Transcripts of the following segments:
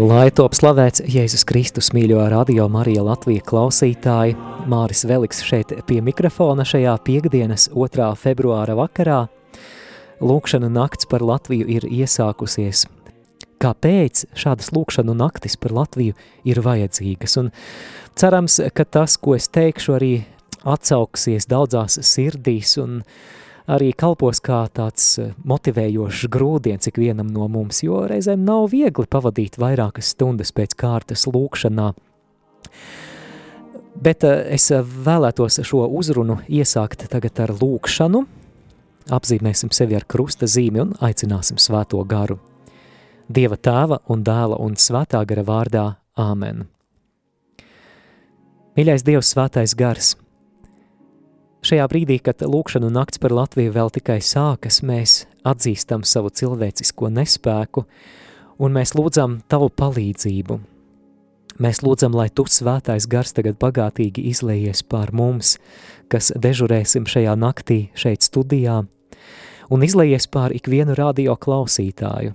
Lai top slavēts Jēzus Kristus mīļo radio Marija Latvija klausītāji, Māris Veliks šeit pie mikrofona šajā piekdienas 2. februāra vakarā. Lūkšana nakts par Latviju ir iesākusies. Kāpēc šādas lūkšanu naktis par Latviju ir vajadzīgas? Un cerams, ka tas, ko es teikšu, arī atsauksies daudzās sirdīs un uh, arī kalpos kā tāds eh, motivējošs grūdiens ikvienam no mums, jo reizēm nav viegli pavadīt vairākas stundas pēc kārtas lūkšanā. Bet eh, es vēlētos šo uzrunu iesākt tagad ar lūkšanu, apzīmēsim sevi ar krusta zīmi un aicināsim svēto garu. Dieva tēva un dēla un svētā gara vārdā Āmen. Mīļais Dievs svētais gars – Šajā brīdī, kad lūkšanu nakts par Latviju vēl tikai sākas, mēs atzīstam savu cilvēcisko nespēku un mēs lūdzam tavu palīdzību. Mēs lūdzam, lai tu svētais gars tagad bagātīgi izlējies pār mums, kas dežurēsim šajā naktī šeit studijā, un izlējies pār ikvienu radio klausītāju.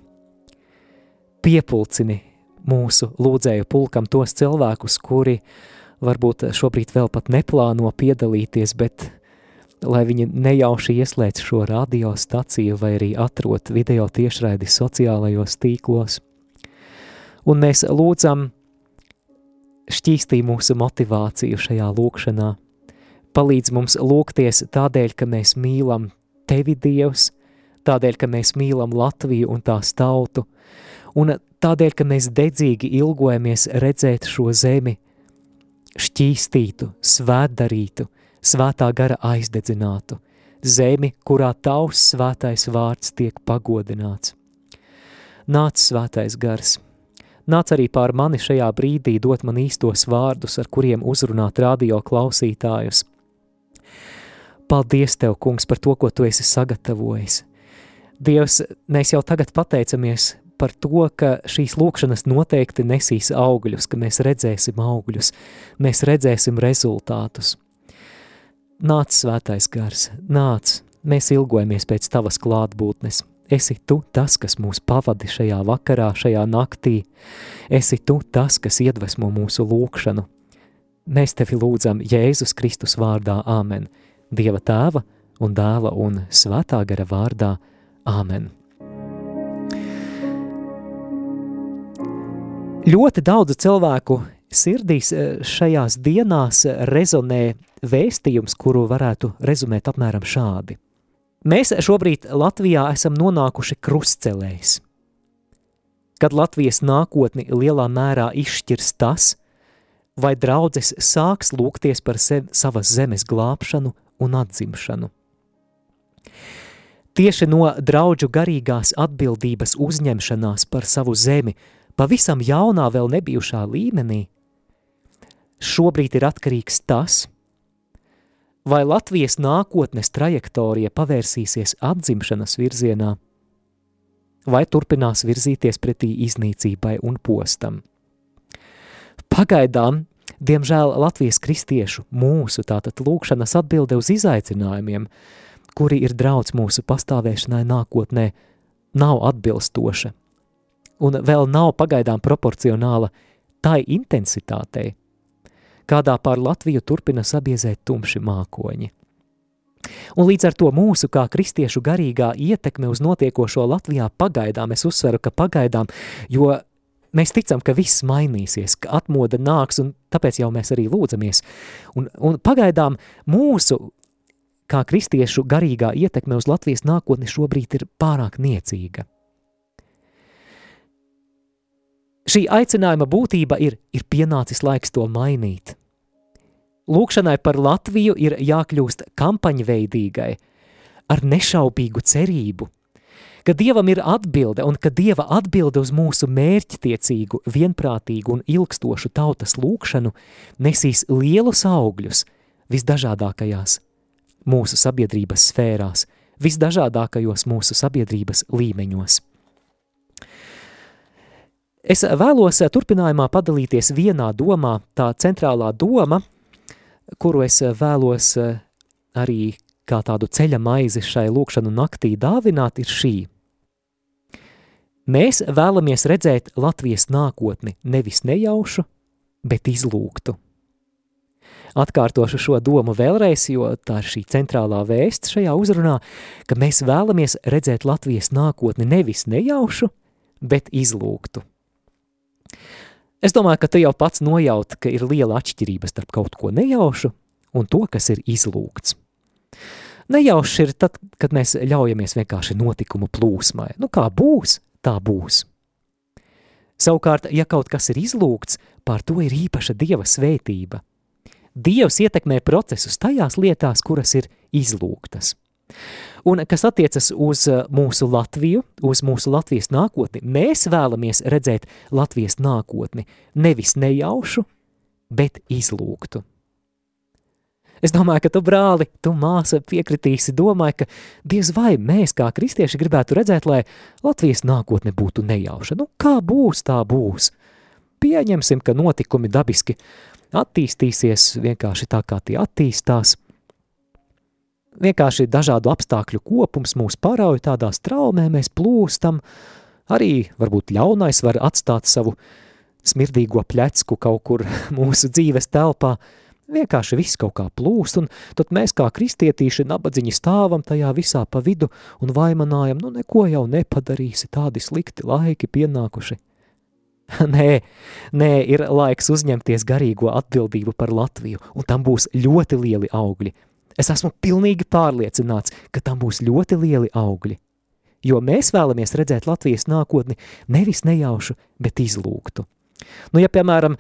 Piepulcini mūsu lūdzēju pulkam tos cilvēkus, kuri varbūt šobrīd vēl pat neplāno piedalīties, bet lai viņi nejauši ieslēdz šo radiostaciju vai arī atrot video tiešraidi sociālajos tīklos. Un mēs lūdzam šķīstī mūsu motivāciju šajā lūkšanā. Palīdz mums lūgties tādēļ, ka mēs mīlam tevi, Dievs, tādēļ, ka mēs mīlam Latviju un tās tautu, un tādēļ, ka mēs dedzīgi ilgojamies redzēt šo zemi šķīstītu, svētdarītu, svētā gara aizdedzinātu, zemi, kurā tavs svētais vārds tiek pagodināts. Nāc svētais gars, nāc arī pār mani šajā brīdī dot man īstos vārdus, ar kuriem uzrunāt radio klausītājus. Paldies Tev, kungs, par to, ko Tu esi sagatavojis. Dievs, mēs jau tagad pateicamies par to, ka šīs lūkšanas noteikti nesīs augļus, ka mēs redzēsim augļus, mēs redzēsim rezultātus. Nāc, svētais gars, nāc, mēs ilgojamies pēc tavas klātbūtnes. Esi tu tas, kas mūs pavadi šajā vakarā, šajā naktī. Esi tu tas, kas iedvesmo mūsu lūkšanu. Mēs tevi lūdzam Jēzus Kristus vārdā Āmen, Dieva tēva un dēla un svētā gara vārdā Āmen. Ļoti daudzu cilvēku sirdīs eh, šajās dienās rezonē vēstījums, kuru varētu rezumēt apmēram šādi. Mēs šobrīd Latvijā esam nonākuši krustcelēs, kad Latvijas nākotni lielā mērā izšķirs tas, vai draudzes sāks lūgties par sevi, savas zemes glābšanu un atzimšanu. Tieši no draudžu garīgās atbildības uzņemšanās par savu zemi – pavisam jaunā, vēl nebijušā līmenī, šobrīd ir atkarīgs tas, vai Latvijas nākotnes trajektorija pavērsīsies atzimšanas virzienā, vai turpinās virzīties pretī iznīcībai un postam. Pagaidām, diemžēl Latvijas kristiešu mūsu tātad lūkšanas atbilde uz izaicinājumiem, kuri ir draudz mūsu pastāvēšanai nākotnē, nav atbilstoša un vēl nav pagaidām proporcionāla tai intensitātei, kādā pār Latviju turpina sabiezēt tumši mākoņi. Un līdz ar to mūsu kā kristiešu garīgā ietekme uz notiekošo Latvijā pagaidām, es uzsveru, ka pagaidām, jo mēs ticam, ka viss mainīsies, ka atmoda nāks, un tāpēc jau mēs arī lūdzamies. Un, un pagaidām mūsu kā kristiešu garīgā ietekme uz Latvijas nākotni šobrīd ir pārāk niecīga. Šī aicinājuma būtība ir, ir pienācis laiks to mainīt. Lūkšanai par Latviju ir jākļūst kampaņveidīgai, ar nešaubīgu cerību, ka Dievam ir atbilde un ka Dieva atbilde uz mūsu mērķtiecīgu, vienprātīgu un ilgstošu tautas lūkšanu nesīs lielus augļus visdažādākajās mūsu sabiedrības sfērās, visdažādākajos mūsu sabiedrības līmeņos. Es vēlos eh, turpinājumā padalīties vienā domā, tā centrālā doma, kuru es eh, vēlos eh, arī kā tādu ceļa maizi šai lūkšanu naktī dāvināt, ir šī. Mēs vēlamies redzēt Latvijas nākotni nevis nejaušu, bet izlūgtu. Atkārtošu šo domu vēlreiz, jo tā ir šī centrālā vēsts šajā uzrunā, ka mēs vēlamies redzēt Latvijas nākotni nevis nejaušu, bet izlūgtu. Es domāju, ka tu jau pats nojaut, ka ir liela atšķirība starp kaut ko nejaušu un to, kas ir izlūgts. Nejauši ir tad, kad mēs ļaujamies vienkārši notikumu plūsmai. Nu kā būs, tā būs. Savukārt, ja kaut kas ir izlūgts, pār to ir īpaša Dieva svētība. Dievs ietekmē procesus tajās lietās, kuras ir izlūgtas. Un kas attiecas uz uh, mūsu Latviju, uz mūsu Latvijas nākotni, mēs vēlamies redzēt Latvijas nākotni nevis nejaušu, bet izlūgtu. Es domāju, ka tu, brāli, tu māsa piekritīsi, domāju, ka diez vai mēs kā kristieši gribētu redzēt, lai Latvijas nākotne būtu nejauša. Nu, kā būs, tā būs. Pieņemsim, ka notikumi dabiski attīstīsies vienkārši tā, kā tie attīstās. Vienkārši dažādu apstākļu kopums mūs parauj tādā straumē, mēs plūstam, arī varbūt ļaunais var atstāt savu smirdīgo plecku kaut kur mūsu dzīves telpā, Vienkārši viss kaut kā plūst, un tad mēs kā kristietīši nabadziņi stāvam tajā visā pa vidu un vaimanājam, nu neko jau nepadarīsi, tādi slikti laiki pienākuši. nē, nē, ir laiks uzņemties garīgo atbildību par Latviju, un tam būs ļoti lieli augļi. Es esmu pilnīgi pārliecināts, ka tam būs ļoti lieli augļi, jo mēs vēlamies redzēt Latvijas nākotni nevis nejaušu, bet izlūgtu. Nu, ja, piemēram,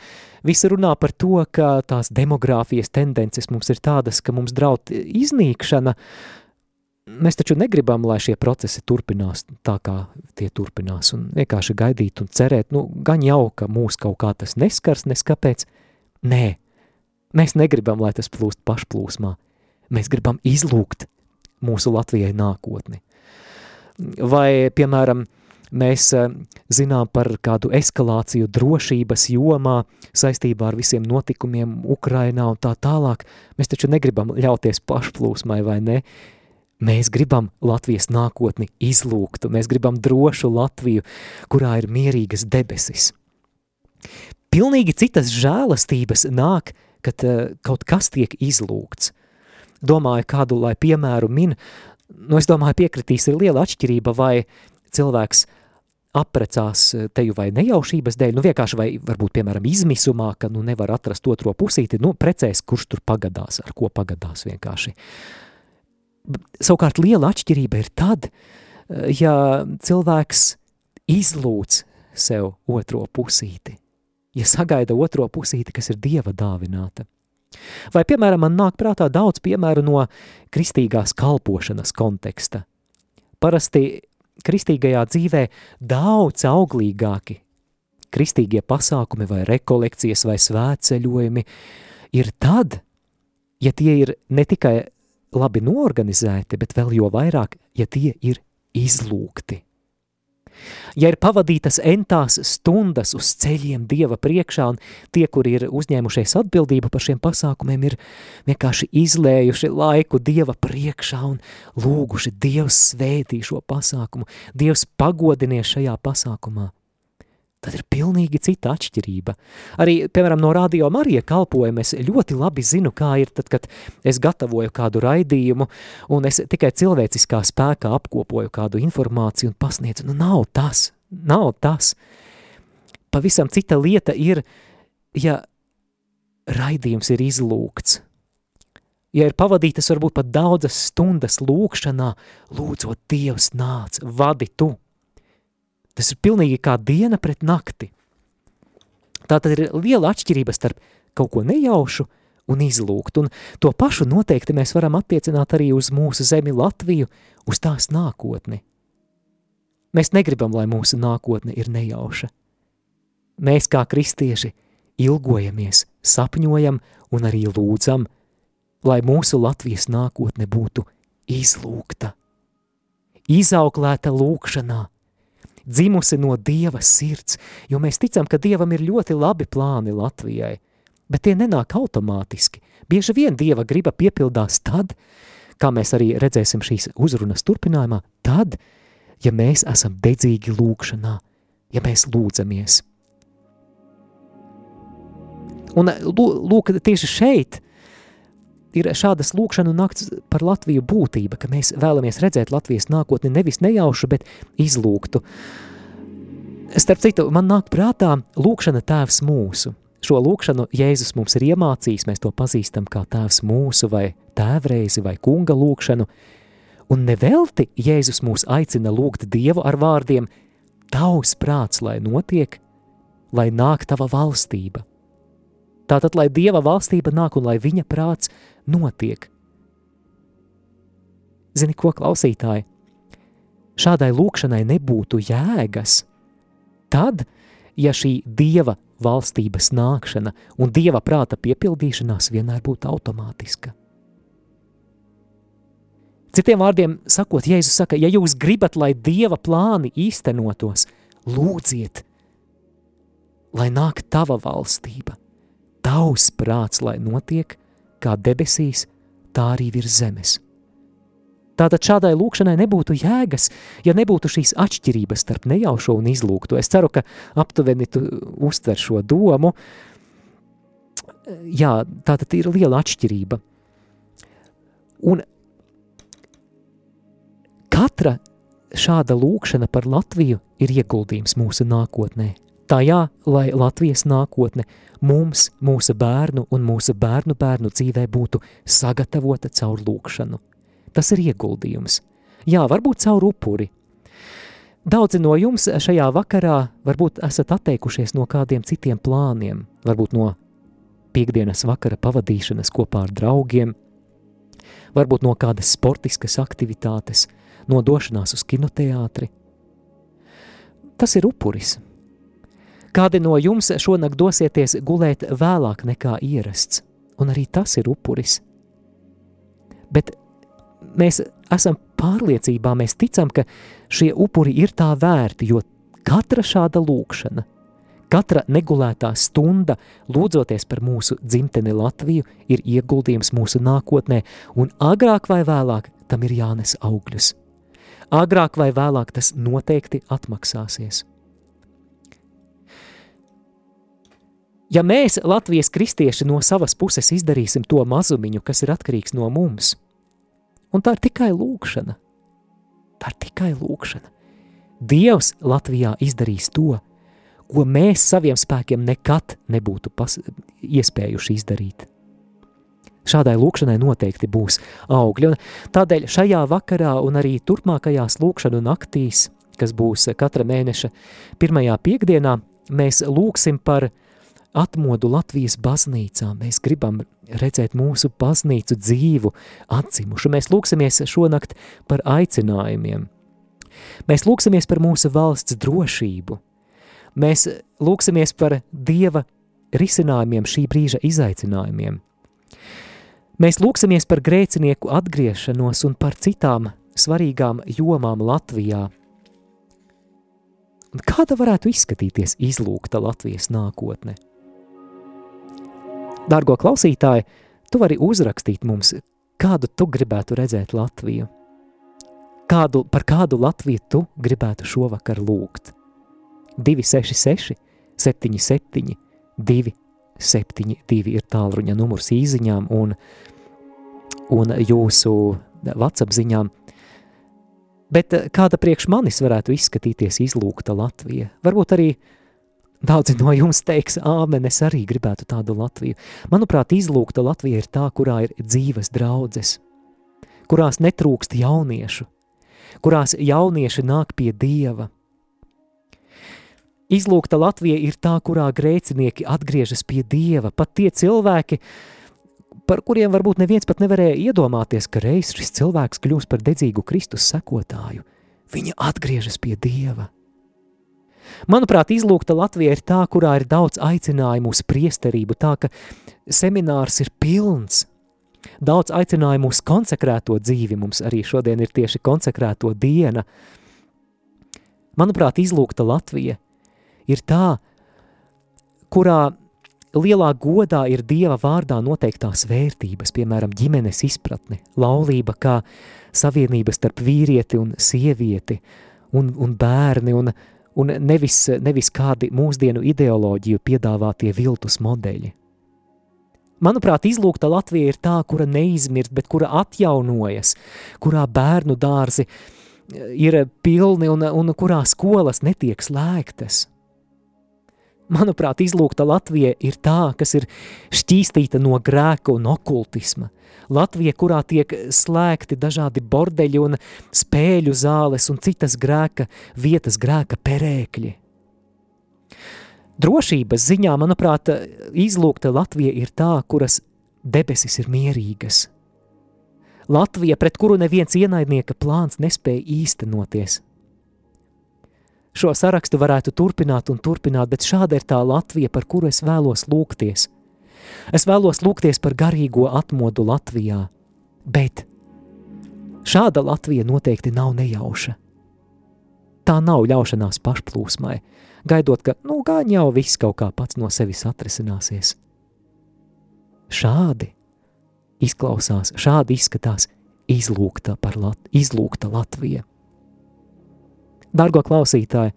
visi runā par to, ka tās demogrāfijas tendences mums ir tādas, ka mums draud iznīkšana, mēs taču negribam, lai šie procesi turpinās tā, kā tie turpinās, un vienkārši gaidīt un cerēt, nu, gan jau, ka mūs kaut kā tas neskars, neskapēc. Nē, mēs negribam, lai tas plūst pašplūsmā. Mēs gribam izlūgt mūsu Latvijai nākotni. Vai, piemēram, Mēs eh, zinām par kādu eskalāciju drošības jomā saistībā ar visiem notikumiem Ukrainā un tā tālāk. Mēs taču negribam ļauties pašplūsmai, vai ne? Mēs gribam Latvijas nākotni izlūgtu, mēs gribam drošu Latviju, kurā ir mierīgas debesis. Pilnīgi citas žēlastības nāk, kad uh, kaut kas tiek izlūgts. Domāju kādu, lai piemēru min, nu es domāju piekritīs ir liela atšķirība, vai cilvēks aprecās eh, teju vai nejaušības dēļ, nu vienkārši vai varbūt, piemēram, izmisumā, ka nu nevar atrast otro pusīti, nu precēs, kurš tur pagadās, ar ko pagadās vienkārši. Savukārt liela atšķirība ir tad, eh, ja cilvēks izlūdz sev otro pusīti, ja sagaida otro pusīti, kas ir Dieva dāvināta. Vai, piemēram, man nāk prātā daudz piemēru no kristīgās kalpošanas konteksta. Parasti kristīgajā dzīvē daudz auglīgāki kristīgie pasākumi vai rekolekcijas vai svētceļojumi ir tad, ja tie ir ne tikai labi norganizēti, bet vēl jo vairāk, ja tie ir izlūgti. Ja ir pavadītas entās stundas uz ceļiem Dieva priekšā, un tie, kuri ir uzņēmušies atbildību par šiem pasākumiem, ir vienkārši izlējuši laiku Dieva priekšā un lūguši Dievs svētī šo pasākumu, Dievs pagodinies šajā pasākumā tad ir pilnīgi cita atšķirība. Arī, piemēram, no radio Marija kalpojuma es ļoti labi zinu, kā ir tad, kad es gatavoju kādu raidījumu un es tikai cilvēciskā spēkā apkopoju kādu informāciju un pasniedzu. Nu, nav tas, nav tas. Pavisam cita lieta ir, ja raidījums ir izlūgts, ja ir pavadītas varbūt pat daudzas stundas lūkšanā, lūdzot Dievs nāc, vadi tu. Tas ir pilnīgi kā diena pret nakti. Tā tad ir liela atšķirība starp kaut ko nejaušu un izlūgt, un to pašu noteikti mēs varam attiecināt arī uz mūsu zemi Latviju, uz tās nākotni. Mēs negribam, lai mūsu nākotne ir nejauša. Mēs kā kristieši ilgojamies, sapņojam un arī lūdzam, lai mūsu Latvijas nākotne būtu izlūgta, izauklēta lūkšanā, dzimusi no Dieva sirds, jo mēs ticam, ka Dievam ir ļoti labi plāni Latvijai, bet tie nenāk automātiski. Bieži vien Dieva griba piepildās tad, kā mēs arī redzēsim šīs uzrunas turpinājumā, tad, ja mēs esam dedzīgi lūkšanā, ja mēs lūdzamies. Un lūk, tieši šeit ir šādas lūkšanu nakts par Latviju būtība, ka mēs vēlamies redzēt Latvijas nākotni nevis nejaušu, bet izlūgtu. Starp citu, man nāk prātā lūkšana tēvs mūsu. Šo lūkšanu Jēzus mums ir iemācījis, mēs to pazīstam kā tēvs mūsu vai tēvreizi vai kunga lūkšanu, un nevelti Jēzus mūs aicina lūgt Dievu ar vārdiem Tavs prāts, lai notiek, lai nāk tava valstība. Tātad, lai Dieva valstība nāk un lai viņa prāts notiek. Zini, ko klausītāji? Šādai lūkšanai nebūtu jēgas. Tad, ja šī Dieva valstības nākšana un Dieva prāta piepildīšanās vienmēr būtu automātiska. Citiem vārdiem sakot, Jēzus saka, ja jūs gribat, lai Dieva plāni īstenotos, lūdziet, lai nāk tava valstība, tavs prāts, lai notiek kā debesīs, tā arī virs zemes. Tātad šādai lūkšanai nebūtu jēgas, ja nebūtu šīs atšķirības starp nejaušo un izlūgto. Es ceru, ka aptuveni tu uztver šo domu. Jā, tātad ir liela atšķirība. Un katra šāda lūkšana par Latviju ir ieguldījums mūsu nākotnē. Tajā, lai Latvijas nākotne mums, mūsu bērnu un mūsu bērnu bērnu dzīvē būtu sagatavota caur lūkšanu – Tas ir ieguldījums. Jā, varbūt caur upuri. Daudzi no jums šajā vakarā varbūt esat atteikušies no kādiem citiem plāniem, varbūt no piekdienas vakara pavadīšanas kopā ar draugiem, varbūt no kādas sportiskas aktivitātes, no došanās uz kinoteātri. Tas ir upuris. Kādi no jums šonakt dosieties gulēt vēlāk nekā ierasts, un arī tas ir upuris. Bet mēs esam pārliecībā, mēs ticam, ka šie upuri ir tā vērti, jo katra šāda lūkšana, katra negulētā stunda, lūdzoties par mūsu dzimteni Latviju, ir ieguldījums mūsu nākotnē, un agrāk vai vēlāk tam ir jānes augļus. Agrāk vai vēlāk tas noteikti atmaksāsies. Ja mēs, Latvijas kristieši, no savas puses izdarīsim to mazumiņu, kas ir atkarīgs no mums – Un tā ir tikai lūkšana. Tā ir tikai lūkšana. Dievs Latvijā izdarīs to, ko mēs saviem spēkiem nekad nebūtu pas, iespējuši izdarīt. Šādai lūkšanai noteikti būs augļi, un tādēļ šajā vakarā un arī turpmākajās lūkšanu naktīs, kas būs katra mēneša pirmajā piekdienā, mēs lūksim par atmodu Latvijas baznīcā. Mēs gribam redzēt mūsu baznīcu dzīvu, atzimušu. Mēs lūksimies šonakt par aicinājumiem. Mēs lūksimies par mūsu valsts drošību. Mēs lūksimies par Dieva risinājumiem šī brīža izaicinājumiem. Mēs lūksimies par grēcinieku atgriešanos un par citām svarīgām jomām Latvijā. Un kāda varētu izskatīties izlūgta Latvijas nākotne? Dārgo klausītāji, tu vari uzrakstīt mums, kādu tu gribētu redzēt Latviju. Kādu, par kādu Latviju tu gribētu šovakar lūgt? 266, 77, 272 ir tālruņa numurs īziņām un, un jūsu WhatsApp ziņām. Bet kāda priekš manis varētu izskatīties izlūgta Latvija? Varbūt arī uh, Daudzi no jums teiks, āmen, es arī gribētu tādu Latviju. Manuprāt, izlūgta Latvija ir tā, kurā ir dzīves draudzes, kurās netrūkst jauniešu, kurās jaunieši nāk pie Dieva. Izlūgta Latvija ir tā, kurā grēcinieki atgriežas pie Dieva, pat tie cilvēki, par kuriem varbūt neviens pat nevarēja iedomāties, ka reiz šis cilvēks kļūs par dedzīgu Kristus sekotāju. Viņa atgriežas pie Dieva. Manuprāt, izlūgta Latvija ir tā, kurā ir daudz aicinājumu uz priesterību, tā ka seminārs ir pilns. Daudz aicinājumu uz konsekrēto dzīvi mums arī šodien ir tieši konsekrēto diena. Manuprāt, izlūgta Latvija ir tā, kurā lielā godā ir Dieva vārdā noteiktās vērtības, piemēram, ģimenes izpratne, laulība kā savienība starp vīrieti un sievieti, un, un bērni, un, un nevis, nevis kādi mūsdienu ideoloģiju piedāvātie viltus modeļi. Manuprāt, izlūgta Latvija ir tā, kura neizmirst, bet kura atjaunojas, kurā bērnu dārzi eh, ir pilni un, un kurā skolas netiek slēgtas. Manuprāt, izlūgta Latvija ir tā, kas ir šķīstīta no grēka un okultisma. Latvija, kurā tiek slēgti dažādi bordeļi un spēļu zāles un citas grēka vietas, grēka perēkļi. Drošības ziņā, manuprāt, izlūgta Latvija ir tā, kuras debesis ir mierīgas. Latvija, pret kuru neviens ienaidnieka plāns nespēja īstenoties. Šo sarakstu varētu turpināt un turpināt, bet šāda ir tā Latvija, par kuru es vēlos lūgties. Es vēlos lūgties par garīgo atmodu Latvijā, bet šāda Latvija noteikti nav nejauša. Tā nav ļaušanās pašplūsmai, gaidot, ka, nu, gan jau viss kaut kā pats no sevis atrisināsies. Šādi izklausās, šādi izskatās izlūgta, Lat izlūgta Latvija. Dargo klausītāji,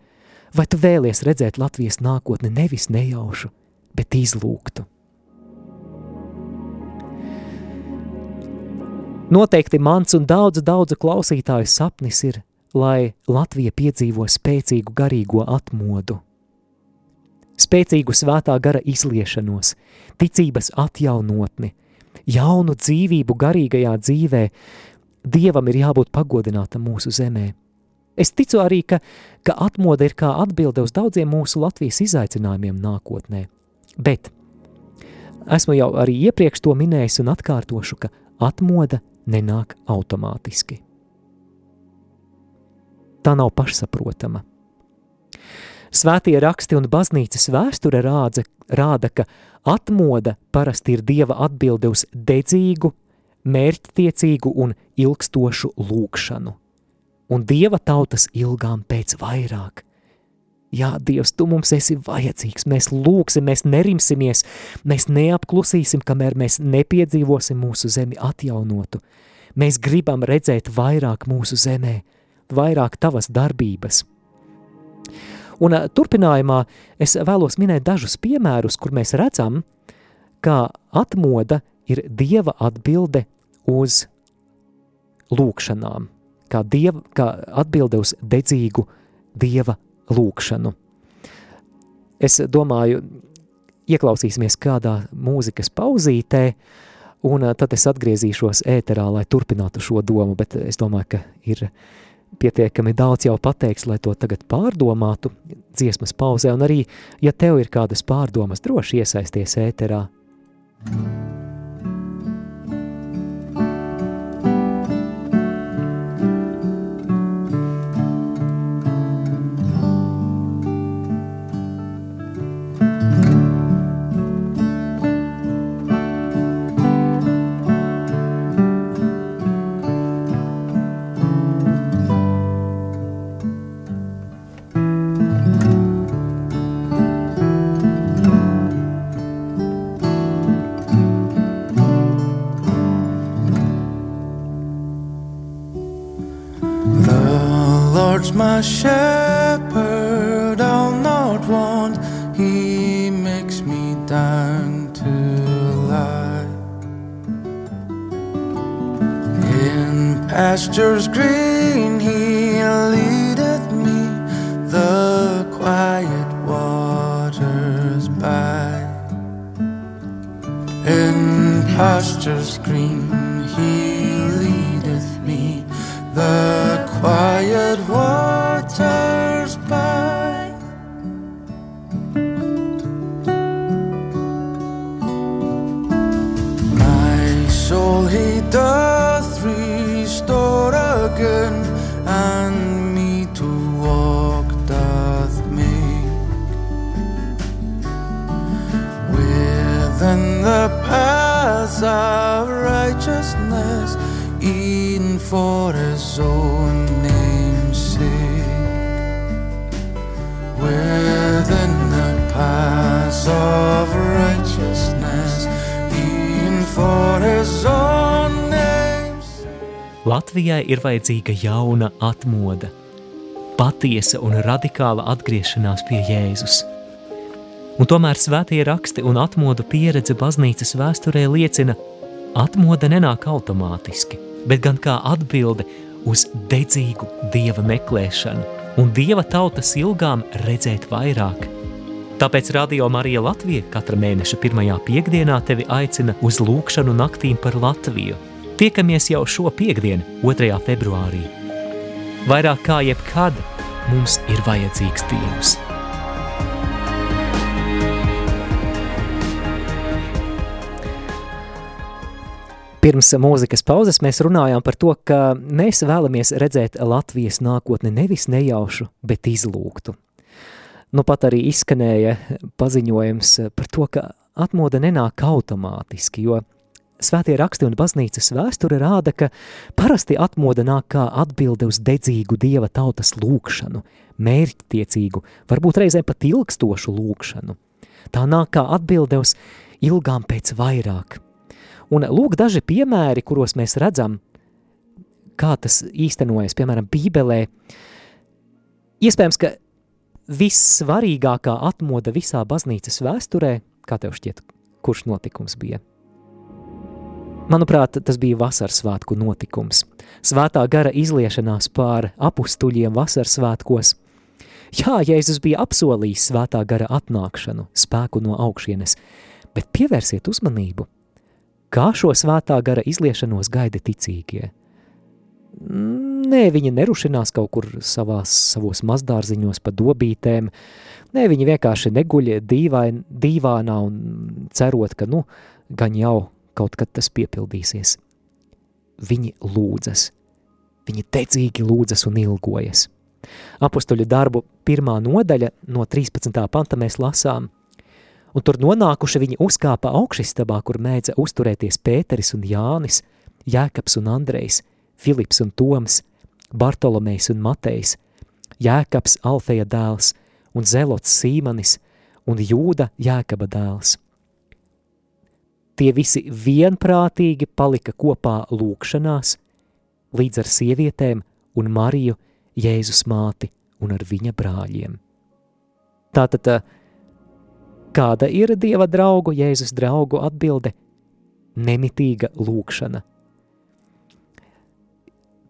vai tu vēlies redzēt Latvijas nākotni nevis nejaušu, bet izlūgtu? Noteikti mans un daudzu, daudzu klausītāju sapnis ir, lai Latvija piedzīvo spēcīgu garīgo atmodu, spēcīgu svētā gara izliešanos, ticības atjaunotni, jaunu dzīvību garīgajā dzīvē, Dievam ir jābūt pagodinātam mūsu zemē. Es ticu arī, ka, ka atmoda ir kā atbilde uz daudziem mūsu Latvijas izaicinājumiem nākotnē. Bet esmu jau arī iepriekš to minējis un atkārtošu, ka atmoda nenāk automātiski. Tā nav pašsaprotama. Svētie raksti un baznīcas vēsture rāda, rāda, ka atmoda parasti ir dieva atbilde uz dedzīgu, mērķtiecīgu un ilgstošu lūkšanu, un dieva tautas ilgām pēc vairāk. Jā, Dievs, Tu mums esi vajadzīgs, mēs lūksim, mēs nerimsimies, mēs neapklusīsim, kamēr mēs nepiedzīvosim mūsu zemi atjaunotu. Mēs gribam redzēt vairāk mūsu zemē, vairāk Tavas darbības – Un turpinājumā es vēlos minēt dažus piemērus, kur mēs redzam, kā atmoda ir Dieva atbilde uz lūkšanām, kā, dieva, kā atbilde uz dedzīgu Dieva lūkšanu. Es domāju, ieklausīsimies kādā mūzikas pauzītē, un tad es atgriezīšos ēterā, lai turpinātu šo domu, bet es domāju, ka ir pietiekami daudz jau pateikts, lai to tagad pārdomātu dziesmas pauzē, un arī, ja tev ir kādas pārdomas, droši iesaisties ēterā. Mm. My shepherd, I'll not want. He makes me down to lie in pastures green. He leadeth Latvijai ir vajadzīga jauna atmoda. patiesa un radikāla atgriešanās pie Jēzus. Un tomēr svētie raksti un atmodu pieredze baznīcas vēsturē liecina, atmoda nenāk automātiski, bet gan kā atbilde uz dedzīgu dieva meklēšanu un dieva tautas ilgām redzēt vairāk. Tāpēc Radio Marija Latvija katra mēneša pirmajā piekdienā tevi aicina uz lūkšanu naktīm par Latviju. Tiekamies jau šo piekdienu, 2. februārī. Vairāk kā jebkad mums ir vajadzīgs Dievs. Pirms mūzikas pauzes mēs runājām par to, ka mēs vēlamies redzēt Latvijas nākotni nevis nejaušu, bet izlūgtu. Nu pat arī izskanēja paziņojums par to, ka atmoda nenāk automātiski, jo svētie raksti un baznīcas vēsture rāda, ka parasti atmoda nāk kā atbilde uz dedzīgu dieva tautas lūkšanu, mērķtiecīgu, varbūt reizēm pat ilgstošu lūkšanu. Tā nāk kā atbilde uz ilgām pēc vairāk – Un lūk daži piemēri, kuros mēs redzam, kā tas īstenojas, piemēram, Bībelē. Iespējams, ka vissvarīgākā atmoda visā baznīcas vēsturē, kā tev šķiet, kurš notikums bija? Manuprāt, tas bija vasaras svētku notikums. Svētā gara izliešanās pār apustuļiem vasaras svētkos. Jā, Jēzus bija apsolījis svētā gara atnākšanu, spēku no augšienes, bet pievērsiet uzmanību – Kā šo svētā gara izliešanos gaida ticīgie? Nē, viņi nerušinās kaut kur savās, savos mazdārziņos pa dobītēm, nē, viņi vienkārši neguļ dīvain, dīvānā un cerot, ka, nu, gan jau kaut kad tas piepildīsies. Viņi lūdzas, viņi tecīgi lūdzas un ilgojas. Apustuļu darbu pirmā nodaļa no 13. panta mēs lasām – un tur nonākuši viņi uzkāpa augšistabā, kur mēdza uzturēties Pēteris un Jānis, Jēkabs un Andrejs, Filips un Toms, Bartolomejs un Matejs, Jēkabs Alfeja dēls un Zelots Sīmanis un Jūda Jēkaba dēls. Tie visi vienprātīgi palika kopā lūkšanās, līdz ar sievietēm un Mariju, Jēzus māti un ar viņa brāļiem. Tātad Kāda ir Dieva draugu, Jēzus draugu atbilde? Nemitīga lūkšana.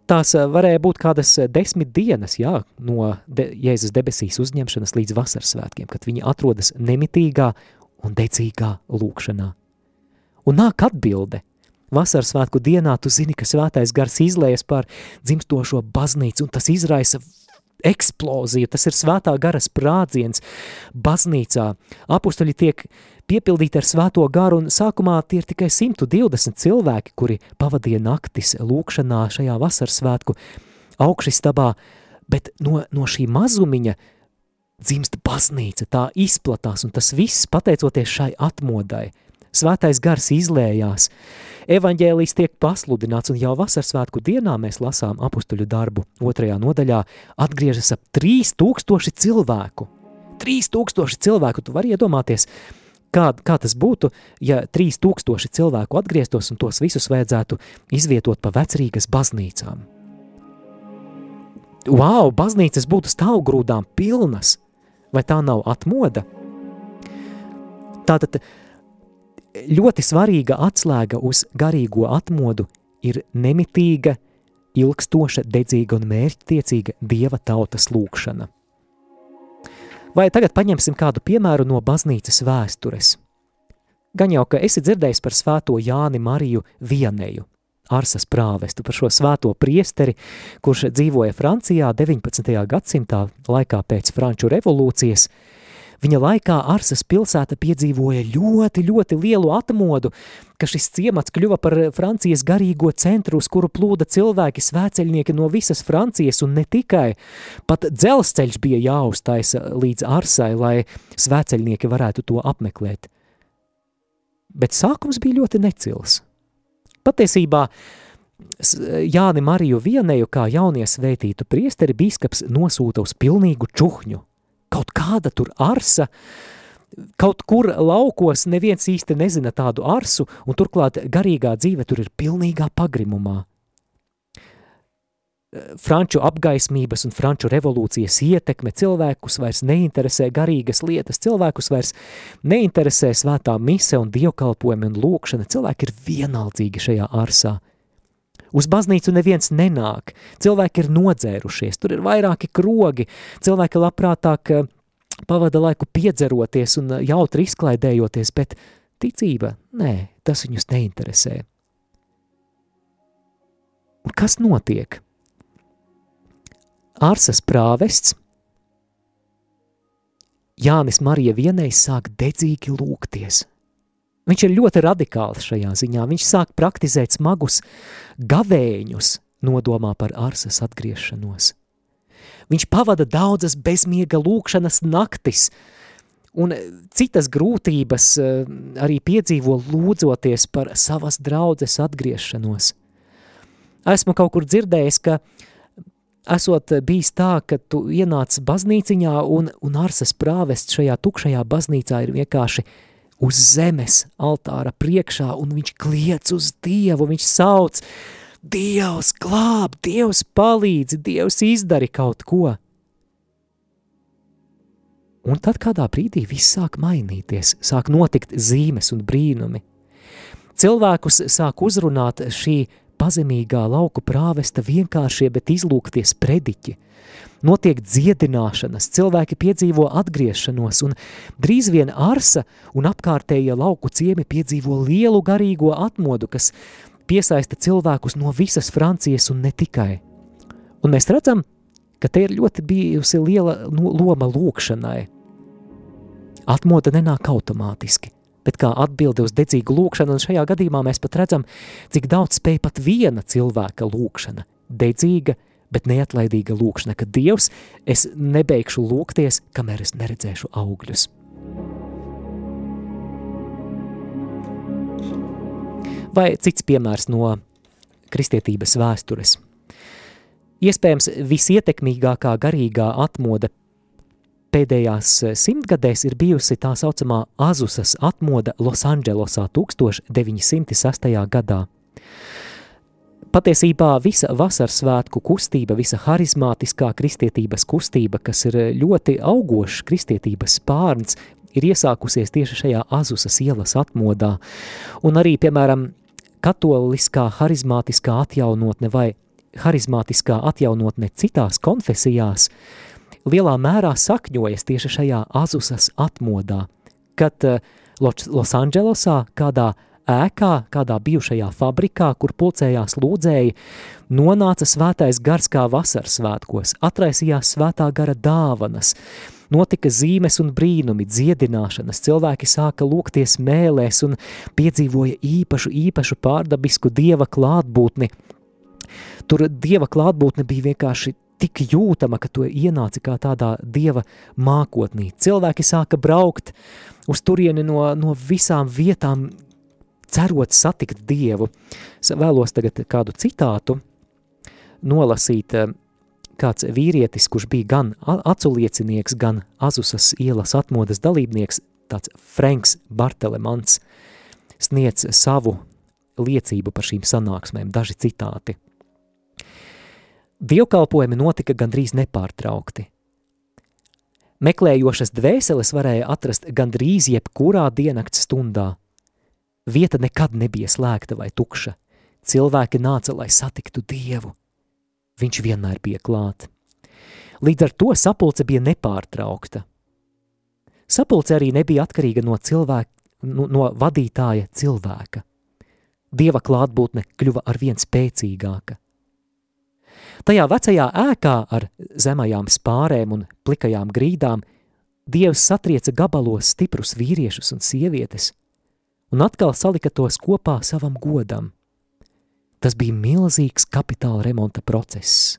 Tās varēja būt kādas desmit dienas, jā, no de, Jēzus debesīs uzņemšanas līdz vasaras svētkiem, kad viņi atrodas nemitīgā un decīgā lūkšanā. Un nāk atbilde. Vasaras svētku dienā tu zini, ka svētais gars izlējas pār dzimstošo baznīcu, un tas izraisa eksplozija, tas ir svētā gara sprādziens baznīcā. Apustuļi tiek piepildīti ar svēto garu, un sākumā tie ir tikai 120 cilvēki, kuri pavadīja naktis lūkšanā šajā vasaras svētku augšistabā, bet no, no šī mazumiņa dzimst baznīca, tā izplatās, un tas viss pateicoties šai atmodai. Svētais gars izlējās, Evaņģēlijs tiek pasludināts, un jau vasaras svētku dienā mēs lasām apustuļu darbu otrajā nodaļā atgriežas ap 3000 cilvēku. 3000 cilvēku, tu vari iedomāties, kā, kā tas būtu, ja 3000 cilvēku atgrieztos un tos visus vajadzētu izvietot pa vecrīgas baznīcām. Wow, baznīcas būtu stāvgrūdām pilnas, vai tā nav atmoda? Tātad ļoti svarīga atslēga uz garīgo atmodu ir nemitīga, ilgstoša, dedzīga un mērķtiecīga dieva tautas lūkšana. Vai tagad paņemsim kādu piemēru no baznīcas vēstures? Gan jau, ka esi dzirdējis par svēto Jāni Mariju Vieneju, Arsas prāvestu, par šo svēto priesteri, kurš dzīvoja Francijā 19. gadsimtā laikā pēc Franču revolūcijas – Viņa laikā Arsas pilsēta piedzīvoja ļoti, ļoti lielu atmodu, ka šis ciemats kļuva par Francijas garīgo centru, uz kuru plūda cilvēki, svēceļnieki no visas Francijas un ne tikai. Pat dzelzceļš bija jāuztaisa līdz Arsai, lai svēceļnieki varētu to apmeklēt. Bet sākums bija ļoti necils. Patiesībā Jāni Mariju Vieneju kā jaunie svētītu priesteri bīskaps nosūta uz pilnīgu čuhņu kaut kāda tur arsa, kaut kur laukos neviens īsti nezina tādu arsu, un turklāt garīgā dzīve tur ir pilnīgā pagrimumā. franču apgaismības un franču revolūcijas ietekme cilvēkus vairs neinteresē garīgas lietas, cilvēkus vairs neinteresē svētā mise un dievkalpojumi un lūkšana, cilvēki ir vienaldzīgi šajā arsā. Uz baznīcu neviens nenāk, cilvēki ir nodzērušies, tur ir vairāki krogi, cilvēki labprātāk eh, pavada laiku piedzeroties un jautri izklaidējoties, bet ticība, nē, tas viņus neinteresē. Un kas notiek? Ārsas prāvests Jānis Marija vienais sāk dedzīgi lūgties. Viņš ir ļoti radikāls šajā ziņā. Viņš sāk praktizēt smagus gavēņus nodomā par ārsas atgriešanos. Viņš pavada daudzas bezmiega lūkšanas naktis, un citas grūtības eh, arī piedzīvo lūdzoties par savas draudzes atgriešanos. Esmu kaut kur dzirdējis, ka esot bijis tā, ka tu ienāc baznīciņā un, un Arsas prāvests šajā tukšajā baznīcā ir vienkārši uz zemes altāra priekšā un viņš kliec uz Dievu, viņš sauc, Dievs glāb, Dievs palīdzi, Dievs izdari kaut ko. Un tad kādā brīdī viss sāk mainīties, sāk notikt zīmes un brīnumi. Cilvēkus sāk uzrunāt šī pazemīgā lauku prāvesta vienkāršie, bet izlūkties prediķi. Notiek dziedināšanas, cilvēki piedzīvo atgriešanos, un drīz vien Arsa un apkārtējie lauku ciemi piedzīvo lielu garīgo atmodu, kas piesaista cilvēkus no visas Francijas un ne tikai. Un mēs redzam, ka te ir ļoti bijusi liela loma lūkšanai. Atmoda nenāk automātiski bet kā atbildi uz dedzīgu lūkšanu, un šajā gadījumā mēs pat redzam, cik daudz spēj pat viena cilvēka lūkšana, dedzīga, bet neatlaidīga lūkšana, ka Dievs, es nebeigšu lūgties, kamēr es neredzēšu augļus. Vai cits piemērs no kristietības vēstures. Iespējams, visietekmīgākā garīgā atmoda pēdējās simtgadēs ir bijusi tā saucamā Azusas atmoda Losandželosā 1906. gadā. Patiesībā visa vasaras svētku kustība, visa harizmātiskā kristietības kustība, kas ir ļoti augošs kristietības spārns, ir iesākusies tieši šajā Azusas ielas atmodā. Un arī, piemēram, katoliskā harizmātiskā atjaunotne vai harizmātiskā atjaunotne citās konfesijās – lielā mērā sakņojas tieši šajā Azusas atmodā, kad uh, Losandželosā kādā ēkā, kādā bijušajā fabrikā, kur pulcējās lūdzēji, nonāca svētais gars kā vasaras svētkos, atraisījās svētā gara dāvanas, notika zīmes un brīnumi, dziedināšanas, cilvēki sāka lūgties mēlēs un piedzīvoja īpašu, īpašu pārdabisku dieva klātbūtni. Tur dieva klātbūtne bija vienkārši tik jūtama, ka tu ienāci kā tādā dieva mākotnī. Cilvēki sāka braukt uz turieni no, no visām vietām, cerot satikt dievu. Es vēlos tagad kādu citātu nolasīt, kāds vīrietis, kurš bija gan aculiecinieks, gan Azusas ielas atmodas dalībnieks, tāds Franks Bartelemans, sniedz savu liecību par šīm sanāksmēm, daži citāti. Dievkalpojumi notika gandrīz nepārtraukti. Meklējošas dvēseles varēja atrast gandrīz jebkurā diennakts stundā. Vieta nekad nebija slēgta vai tukša. Cilvēki nāca, lai satiktu Dievu. Viņš vienmēr bija klāt. Līdz ar to sapulce bija nepārtraukta. Sapulce arī nebija atkarīga no cilvēka, no, no vadītāja cilvēka. Dieva klātbūtne kļuva arvien spēcīgāka. Tajā vecajā ēkā ar zemajām spārēm un plikajām grīdām Dievs satrieca gabalos stiprus vīriešus un sievietes un atkal salika tos kopā savam godam. Tas bija milzīgs kapitāla remonta process.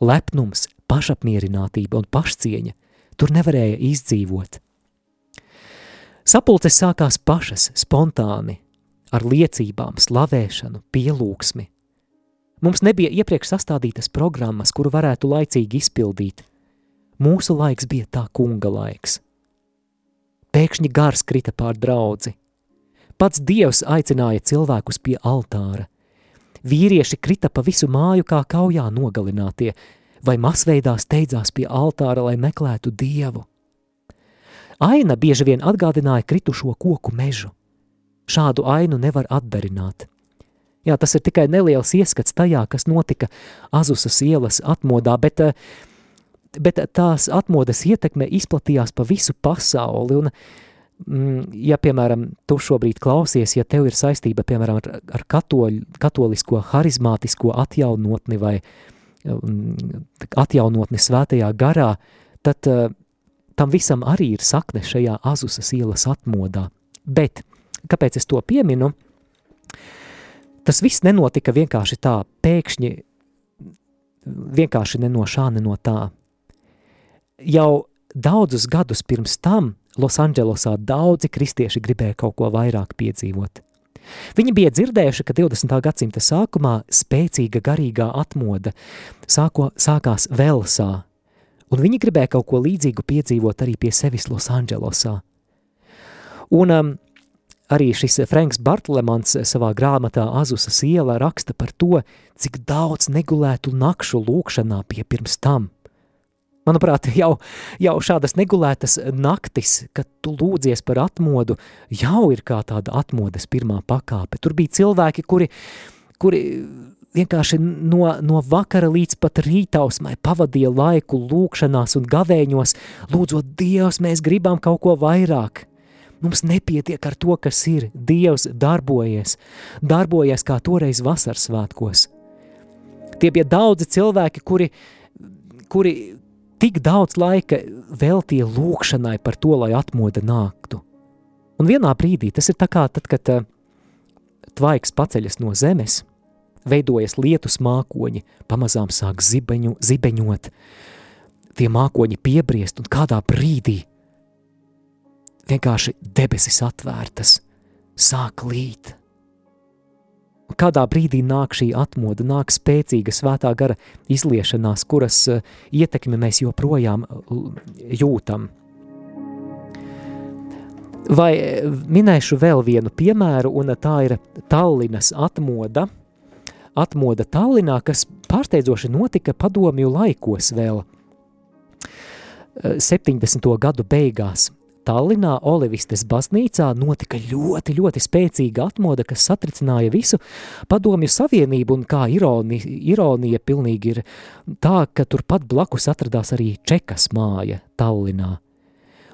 Lepnums, pašapmierinātība un pašcieņa tur nevarēja izdzīvot. Sapulces sākās pašas, spontāni, ar liecībām, slavēšanu, pielūgsmi, Mums nebija iepriekš sastādītas programmas, kuru varētu laicīgi izpildīt. Mūsu laiks bija tā kunga laiks. Pēkšņi gars krita pār draudzi. Pats Dievs aicināja cilvēkus pie altāra. Vīrieši krita pa visu māju kā kaujā nogalinātie, vai masveidā steidzās pie altāra, lai meklētu dievu. Aina bieži vien atgādināja kritušo koku mežu. Šādu ainu nevar atdarināt. Jā, tas ir tikai neliels ieskats tajā, kas notika Azusas ielas atmodā, bet, bet tās atmodas ietekme izplatījās pa visu pasauli, un, mm, ja, piemēram, tu šobrīd klausies, ja tev ir saistība, piemēram, ar, ar katoļ, katolisko harizmātisko atjaunotni vai mm, atjaunotni svētajā garā, tad uh, tam visam arī ir sakne šajā Azusas ielas atmodā. Bet, kāpēc es to pieminu? Tas viss nenotika vienkārši tā, pēkšņi, vienkārši ne no šā, ne no tā. Jau daudzus gadus pirms tam Losandželosā daudzi kristieši gribēja kaut ko vairāk piedzīvot. Viņi bija dzirdējuši, ka 20. gadsimta sākumā spēcīga garīgā atmoda sāko, sākās Velsā, un viņi gribēja kaut ko līdzīgu piedzīvot arī pie sevis Losandželosā. Un um, arī šis Franks Bartlemans savā grāmatā Azusas iela raksta par to, cik daudz negulētu nakšu lūkšanā pie pirms tam. Manuprāt, jau, jau šādas negulētas naktis, kad tu lūdzies par atmodu, jau ir kā tāda atmodas pirmā pakāpe. Tur bija cilvēki, kuri, kuri vienkārši no, no vakara līdz pat rītausmai pavadīja laiku lūkšanās un gavēņos, lūdzot Dievs, mēs gribam kaut ko vairāk. Mums nepietiek ar to, kas ir. Dievs darbojies, darbojies kā toreiz vasaras svētkos. Tie bija daudzi cilvēki, kuri, kuri tik daudz laika veltīja lūkšanai par to, lai atmoda nāktu. Un vienā brīdī tas ir tā kā tad, kad uh, tvaiks paceļas no zemes, veidojas lietus mākoņi, pamazām sāk zibeņu, zibeņot, tie mākoņi piebriest un kādā brīdī vienkārši debesis atvērtas, sāk līt. Kādā brīdī nāk šī atmoda, nāk spēcīga svētā gara izliešanās, kuras uh, ietekmi mēs joprojām uh, jūtam. Vai minēšu vēl vienu piemēru, un tā ir Tallinas atmoda. Atmoda Tallinā, kas pārsteidzoši notika padomju laikos vēl 70. gadu beigās. Tallinā Olivistes baznīcā notika ļoti, ļoti spēcīga atmoda, kas satricināja visu padomju savienību, un kā ironi, ironija pilnīgi ir tā, ka turpat blakus atradās arī Čekas māja Tallinā.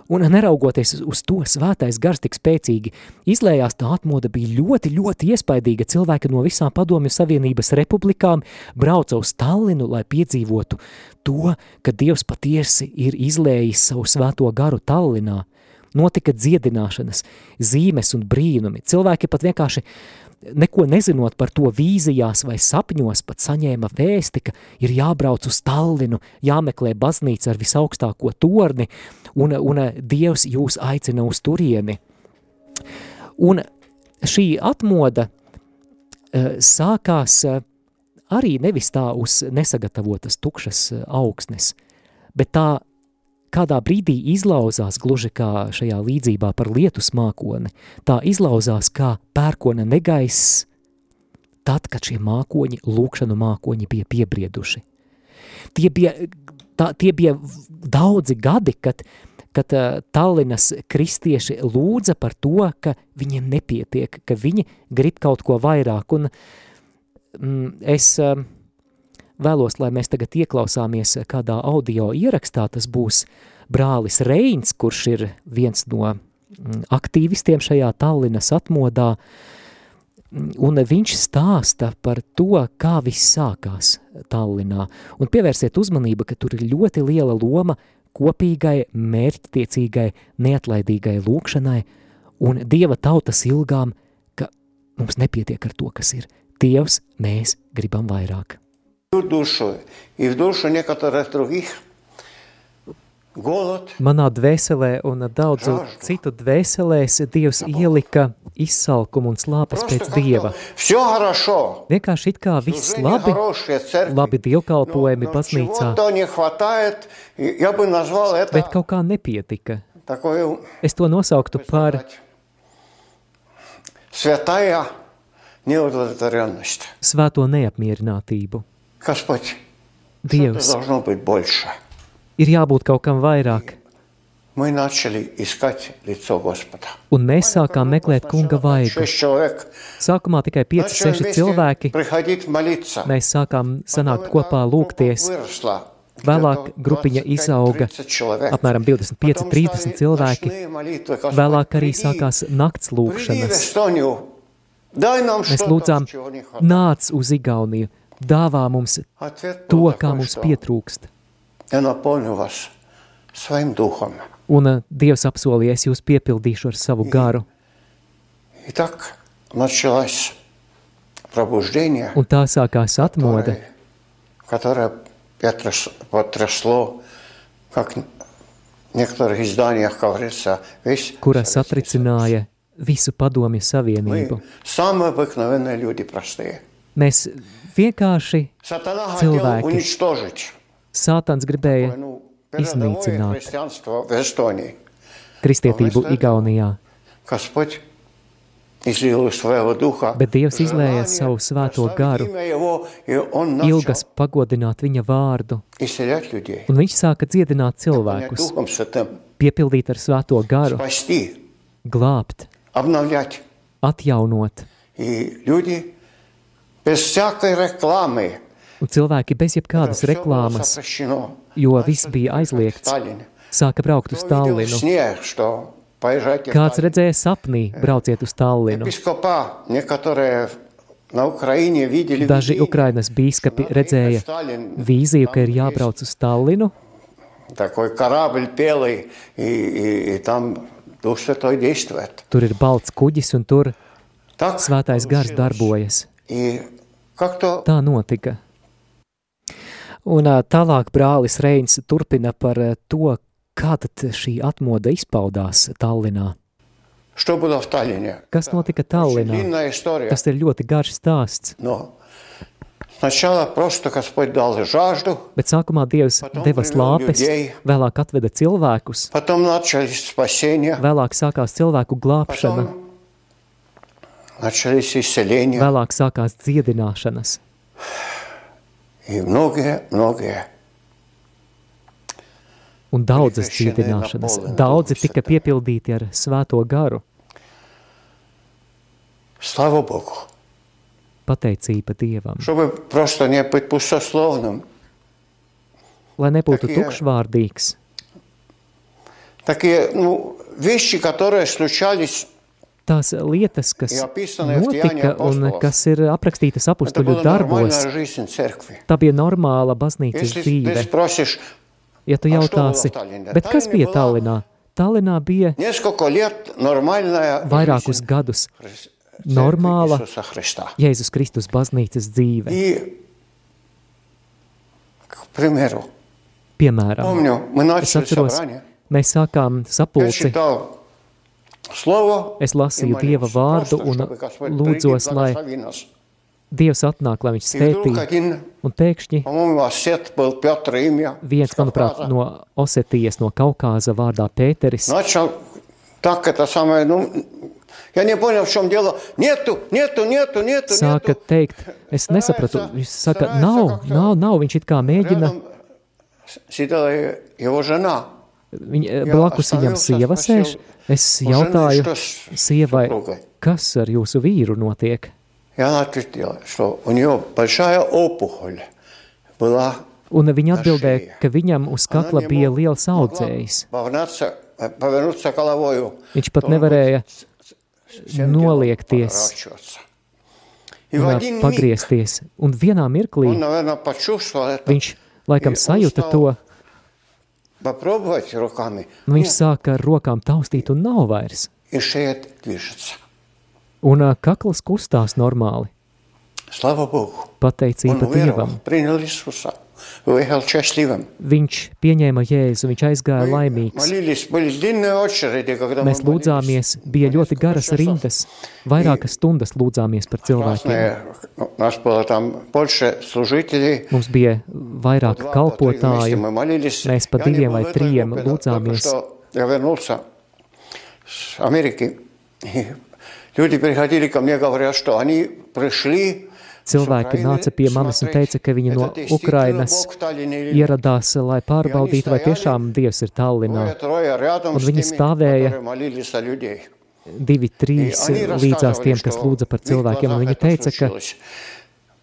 Un neraugoties uz to svētais gars tik spēcīgi, izlējās tā atmoda bija ļoti, ļoti iespaidīga. Cilvēki no visām padomju savienības republikām brauca uz Tallinu, lai piedzīvotu to, ka Dievs patiesi ir izlējis savu svēto garu Tallinā – notika dziedināšanas, zīmes un brīnumi. Cilvēki pat vienkārši neko nezinot par to vīzijās vai sapņos, pat saņēma vēsti, ka ir jābrauc uz Tallinu, jāmeklē baznīca ar visaugstāko torni, un, un Dievs jūs aicina uz turieni. Un šī atmoda uh, sākās uh, arī nevis tā uz nesagatavotas tukšas augsnes, bet tā kādā brīdī izlauzās gluži kā šajā līdzībā par lietus mākoni, tā izlauzās kā pērkona negaiss, tad, kad šie mākoņi, lūkšanu mākoņi bija piebrieduši. Tie bija, tā, tie bija daudzi gadi, kad, kad uh, Tallinas kristieši lūdza par to, ka viņiem nepietiek, ka viņi grib kaut ko vairāk, un mm, es... Uh, vēlos, lai mēs tagad ieklausāmies kādā audio ierakstā, tas būs. Brālis Reins, kurš ir viens no mm, aktīvistiem šajā Tallinas atmodā, un viņš stāsta par to, kā viss sākās Tallinā, un pievērsiet uzmanību, ka tur ir ļoti liela loma kopīgai, mērķtiecīgai, neatlaidīgai lūkšanai un Dieva tautas ilgām, ka mums nepietiek ar to, kas ir. Dievs, mēs gribam vairāk dušu i v dušu nekatorih drugih. Manā dvēselē un daudzu citu dvēselēs Dievs ielika izsalkumu un slāpes pēc Dieva. Vienkārši it kā viss labi, labi dievkalpojumi baznīcā, bet kaut kā nepietika. Es to nosauktu par svēto neapmierinātību. Господь, что-то Dievs, должно быть больше. ir jābūt kaut kam vairāk, Мы начали искать лицо Господа. un mēs sākām meklēt kunga vaigu. Шесть человек Sākumā tikai 5, начали 6 вместе cilvēki. приходить молиться. Mēs sākām sanākt Потом kopā, эта lūgties. группа выросла. Vēlāk Где-то grupiņa 25-30 izauga человек. apmēram 25, Потом 30 стали cilvēki. ночные молитвы. Господь, Vēlāk arī приди, sākās nakts приди в lūkšanas. Эстонию. Дай нам Mēs что-то, lūdzām, чего не хватает. nāc uz Igauniju, dāvā mums Ответ to, был kā такой, mums что pietrūkst. Я наполню вас своим духом. Un uh, Dievs apsolīja, es jūs piepildīšu ar savu garu. И так началось пробуждение, Un tā sākās atmoda, которое, которое потряс- потрясло, как в некоторых изданиях говорится, весь kura Советский satricināja visu padomju Союз. Мы savienību. самые обыкновенные люди, простые. Mēs vienkārši cilvēki. Sātans gribēja iznīcināt. kristietību Igaunijā. Bet Dievs izlēja savu svēto garu, ilgas pagodināt viņa vārdu, un viņš sāka dziedināt cilvēkus, piepildīt ar svēto garu, glābt, atjaunot. без всякой рекламы, un cilvēki bez jebkādas всё было reklāmas, запрещено. jo viss bija aizliegts, Сталин. sāka braukt uz Кто видел в Tallinu. сне, что поезжайте в Kāds Таллин. redzēja sapnī, brauciet uz Tallinu. Епископа, некоторые на Украине видели Daži видение, Ukrainas bīskapi что надо redzēja ехать в Таллин. vīziju, ka ir Там jābrauc uz Tallinu, есть Такой корабль белый, и, и- и там Дух Святой действует. tur ir balts kuģis un tur Так svētais gars получилось. darbojas. И как-то Tā notika. Un ā, tālāk brālis Reins turpina par ā, to, kā tad šī atmoda izpaudās Tallinā. Что было в Таллине? Kas notika Очень Tallinā? длинная история. Tas ir ļoti garš stāsts, Но сначала просто Господь дал жажду, bet sākumā Dievs Potom deva privел slāpes, людей. vēlāk atveda cilvēkus, потом начались спасения, vēlāk sākās cilvēku glābšana, потом начались исцеления vēlāk sākās dziedināšanas. и многие-многие. Un daudzas Kristieši dziedināšanas, nenapolina daudzi Duhu tika Svētā. piepildīti ar svēto garu, Слава Богу. pateicība Dievam. Чтобы просто не быть пустословным, Lai nebūtu Takie- tukšvārdīgs, такие ну, вещи, которые случались, tās lietas, kas notika un kas ir aprakstītas apustuļu darbos. Tā bija normāla baznīcas dzīve. Ja tu jautāsi, bet kas bija Tallinā? Tallinā bija vairākus gadus normāla Jēzus Kristus baznīcas dzīve. Piemēram, es atceros, mēs sākām sapulci es и lasīju Dieva молился, vārdu просто, un чтобы Господь lūdzos, приди, lai благослови нас. Dievs atnāk, lai viņš И вдруг svētī, один, un pēkšņi по-моему, осет был Петр имя, viens, с manuprāt, Кавказа, no Osetijas, no Kaukāza vārdā Pēteris, начал так это самое, ну, я не понял, в чем дело. Нету, нету, нету, нету, sāka нету. teikt, es nesapratu, viņš saka, nav, nav, nav, viņš it kā mēģina, Рядом сидела его жена. viņa, Jā, blakus viņam stāvēju, sieva sasprasīju, sēž, es У жены jautāju что с sievai, супругой? kas ar jūsu vīru notiek? И она ответила, что у нее большая опухоль была. Un viņa На atbildēja, šeju. ka viņam uz Она kakla не bija мог- liels могла audzējs. повернуться, э, повернуться головою. Viņš pat Должен был nevarēja всем телом noliekties. поворачиваться. И в un, ā, один миг pagriezties. Un vienā mirklī он, наверное, почувствовал это. viņš laikam И он sajūta стал to, Попробовать руками. un viņš Нет, sāka ar rokām taustīt un nav vairs. И шея движется. Un ā, kakls kustās normāli. Слава Богу. Он Pateicība уверовал, Dievam. принял Иисуса. Уехал счастливым. Viņš pieņēma Jēzu, viņš aizgāja Мы laimīgs. молились, были длинные очереди, когда мы Mēs lūdzāmies, bija ļoti garas rindas, vairākas stundas lūdzāmies par cilvēkiem. Разные, ну, У нас было там больше служителей. Mums bija vairāk Два, по три вместе kalpotāju, мы молились. Mēs pa Я не diviem был vai в этой trījiem группе, но только lūdzāmies. что Я вернулся с Америки. И Люди приходили ко мне, говорят, что они пришли Cilvēki nāca pie manis un teica, ka viņi no Ukrainas ieradās, lai pārbaudītu, vai tiešām Dievs ir Tallinā. Un viņi stāvēja divi, trīs līdzās tiem, kas lūdza par cilvēkiem, un viņi teica, ka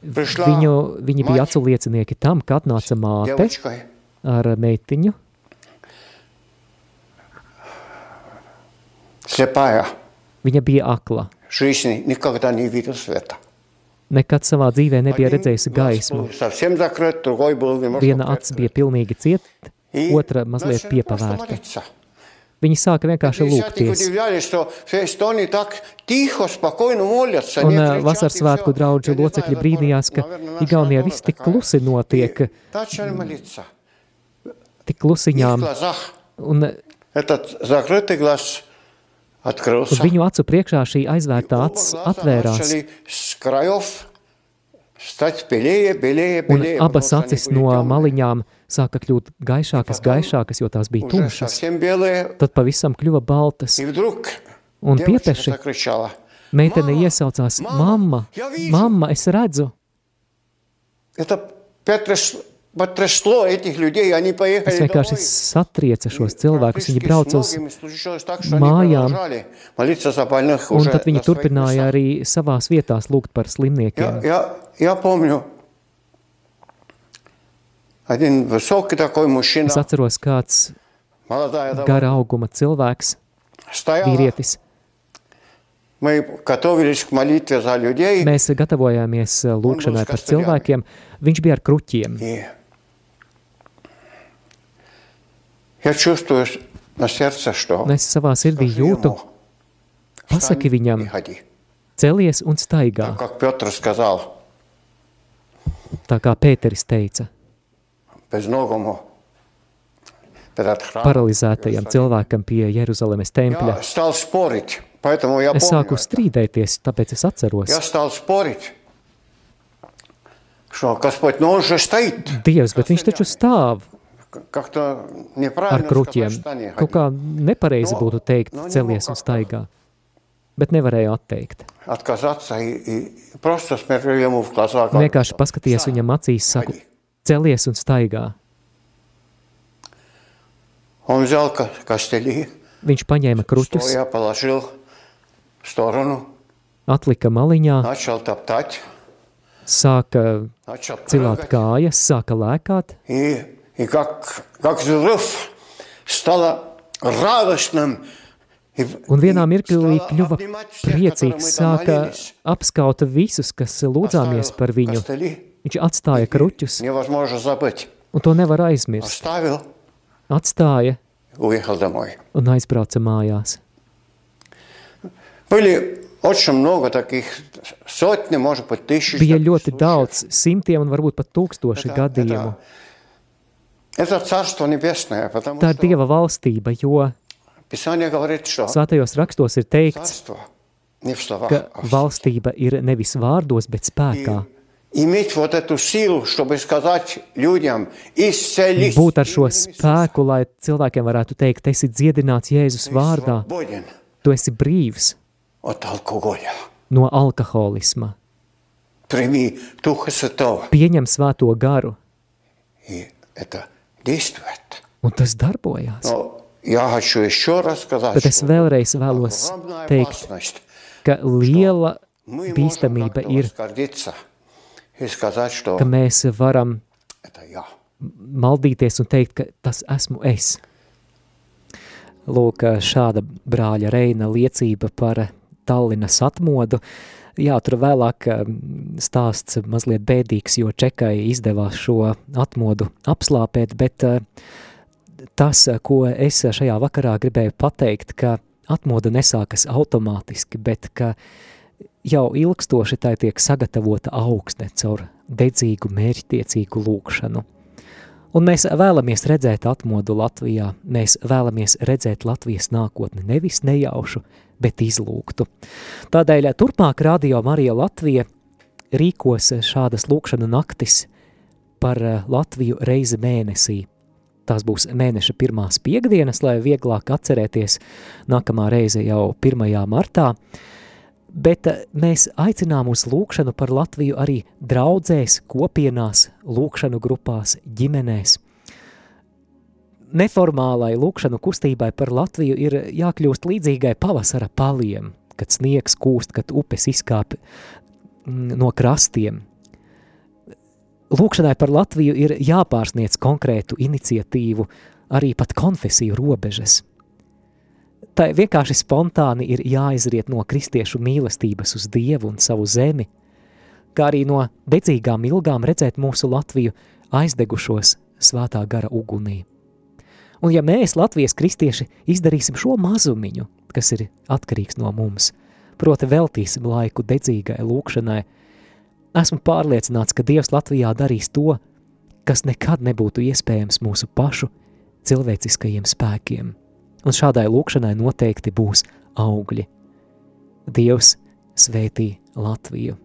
viņu, viņi bija aculiecinieki tam, ka atnāca māte ar meitiņu. Слепая. Viņa bija akla. Жизни никогда не видел света. Nekad savā dzīvē nebija redzējusi gaismu. Совсем закрыт, другой был немножко Viena acis bija pilnīgi cieta, И otra mazliet начали просто piepavērta. молиться. Viņi sāka vienkārši Десятник lūgties. удивлялись, что все Эстонии так тихо, спокойно молятся. Un не ā, кричат и vasaras svētku всё. draudžu Я не locekļi знаю, brīnījās, ka наверное, наша Igaunijā природа viss tik такая. klusi notiek, И начали молиться. tik В их klusiņām, глазах un, этот закрытый глаз un открылся. viņu acu priekšā šī aizvērtā acis Глаза atvērās, начали с краев стать белее, белее, un белее. abas потому что они acis были no темные. maliņām sāka kļūt gaišākas, gaišākas, jo tās bija Уже tumšas. совсем белые. Tad pavisam kļuva baltas, И вдруг un девочка piepeši закричала. meitene Mama, iesaucās, mama, mamma, ja vīzu." mamma, es redzu. Это потряс- Es vienkārši satrieca šos cilvēkus. Viņi brauca uz mājām, un tad viņi turpināja arī savās vietās lūgt par slimniekiem. Jā, jā, jā, Es atceros, kāds gara auguma cilvēks, vīrietis, Mēs gatavojāmies э, lūkšanai par cilvēkiem. Viņš bija ar kruķiem. Yeah. я чувствую на сердце, что Un es savā sirdī скажи jūtu, ему, pasaki «Встань и viņam, ходи». celies un staigā, Как Петр сказал tā kā Pēteris teica, безногому перед храмом. paralizētajam cilvēkam pie Jeruzalemes tempļa. Я стал спорить, поэтому я Es помню sāku это. strīdēties, tāpēc es atceros. Я стал спорить, что Господь, но он же стоит. Dievs, bet viņš taču stāv Как-то ar kruķiem. Kaut kā nepareizi būtu teikt, celies un staigā, bet nevarēja atteikt. Vienkārši paskaties viņam acīs, saku, celies un staigā. Viņš paņēma kruķus, atlika maliņā, sāka cilāt kājas, sāka lēkāt И, и как, как взрыв стало радостным. И, Un vienā и mirklī стало kļuva обнимать всех, которым priecīgs, мы там sāka молились. apskaut visus, kas lūdzāmies Оставил par viņu. костыли, Viņš atstāja kruķus, Невозможно забыть. un to nevar aizmirst. Оставил, Atstāja уехал домой. un aizbrauca mājās. Были очень много таких, сотни, может быть, тысячи. Bija таких ļoti случаев. daudz, simtiem un varbūt pat tūkstoši Это- gadījumu. Tā ir что Dieva valstība, jo Писание говорит, что svētajos rakstos ir teikts, Царство не в словах, ka а в valstība ir nevis vārdos, bet spēkā. И иметь вот эту силу, чтобы сказать людям, исцелись. Būt ar šo именем Иисуса. spēku, lai cilvēkiem varētu teikt, esi dziedināts Jēzus Ты vārdā, свободен tu esi brīvs от алкоголя. no alkoholisma. Прими Духа Святого. Pieņem svēto garu, И это действует. un tas darbojās. Но я хочу еще раз сказать, Bet es что vēlreiz vēlos огромная teikt, опасность. ka liela Мы можем bīstamība как-то ir, возгордиться и сказать, что ka mēs varam это я. maldīties un teikt, ka tas esmu es. Lūk, šāda brāļa Reina liecība par Tallinas atmodu. Jā, tur vēlāk um, stāsts mazliet bēdīgs, jo Čekai izdevās šo atmodu apslāpēt, bet uh, tas, ko es šajā vakarā gribēju pateikt, ka atmoda nesākas automātiski, bet ka jau ilgstoši tai tiek sagatavota augsne caur dedzīgu, mērķtiecīgu lūkšanu. Un mēs vēlamies redzēt atmodu Latvijā, mēs vēlamies redzēt Latvijas nākotni nevis nejaušu, bet izlūgtu. Tādēļ turpmāk Radio Marija Latvija rīkos šādas lūkšanu naktis par eh, Latviju reizi mēnesī. Tās būs mēneša pirmās piekdienas, lai vieglāk atcerēties nākamā reize jau 1. martā. bet eh, mēs aicinām uz lūkšanu par Latviju arī draudzēs, kopienās, lūkšanu grupās, ģimenēs. Neformālai lūkšanu kustībai par Latviju ir jākļūst līdzīgai pavasara paliem, kad sniegs kūst, kad upes izkāp mm, no krastiem. Lūkšanai par Latviju ir jāpārsniec konkrētu iniciatīvu, arī pat konfesiju robežas – tai vienkārši spontāni ir jāizriet no kristiešu mīlestības uz Dievu un savu zemi, kā arī no dedzīgām ilgām redzēt mūsu Latviju aizdegušos svētā gara ugunī. Un ja mēs, Latvijas kristieši, izdarīsim šo mazumiņu, kas ir atkarīgs no mums, proti veltīsim laiku dedzīgai lūkšanai, esmu pārliecināts, ka Dievs Latvijā darīs to, kas nekad nebūtu iespējams mūsu pašu cilvēciskajiem spēkiem un šādai lūkšanai noteikti būs augļi. Dievs svētī Latviju!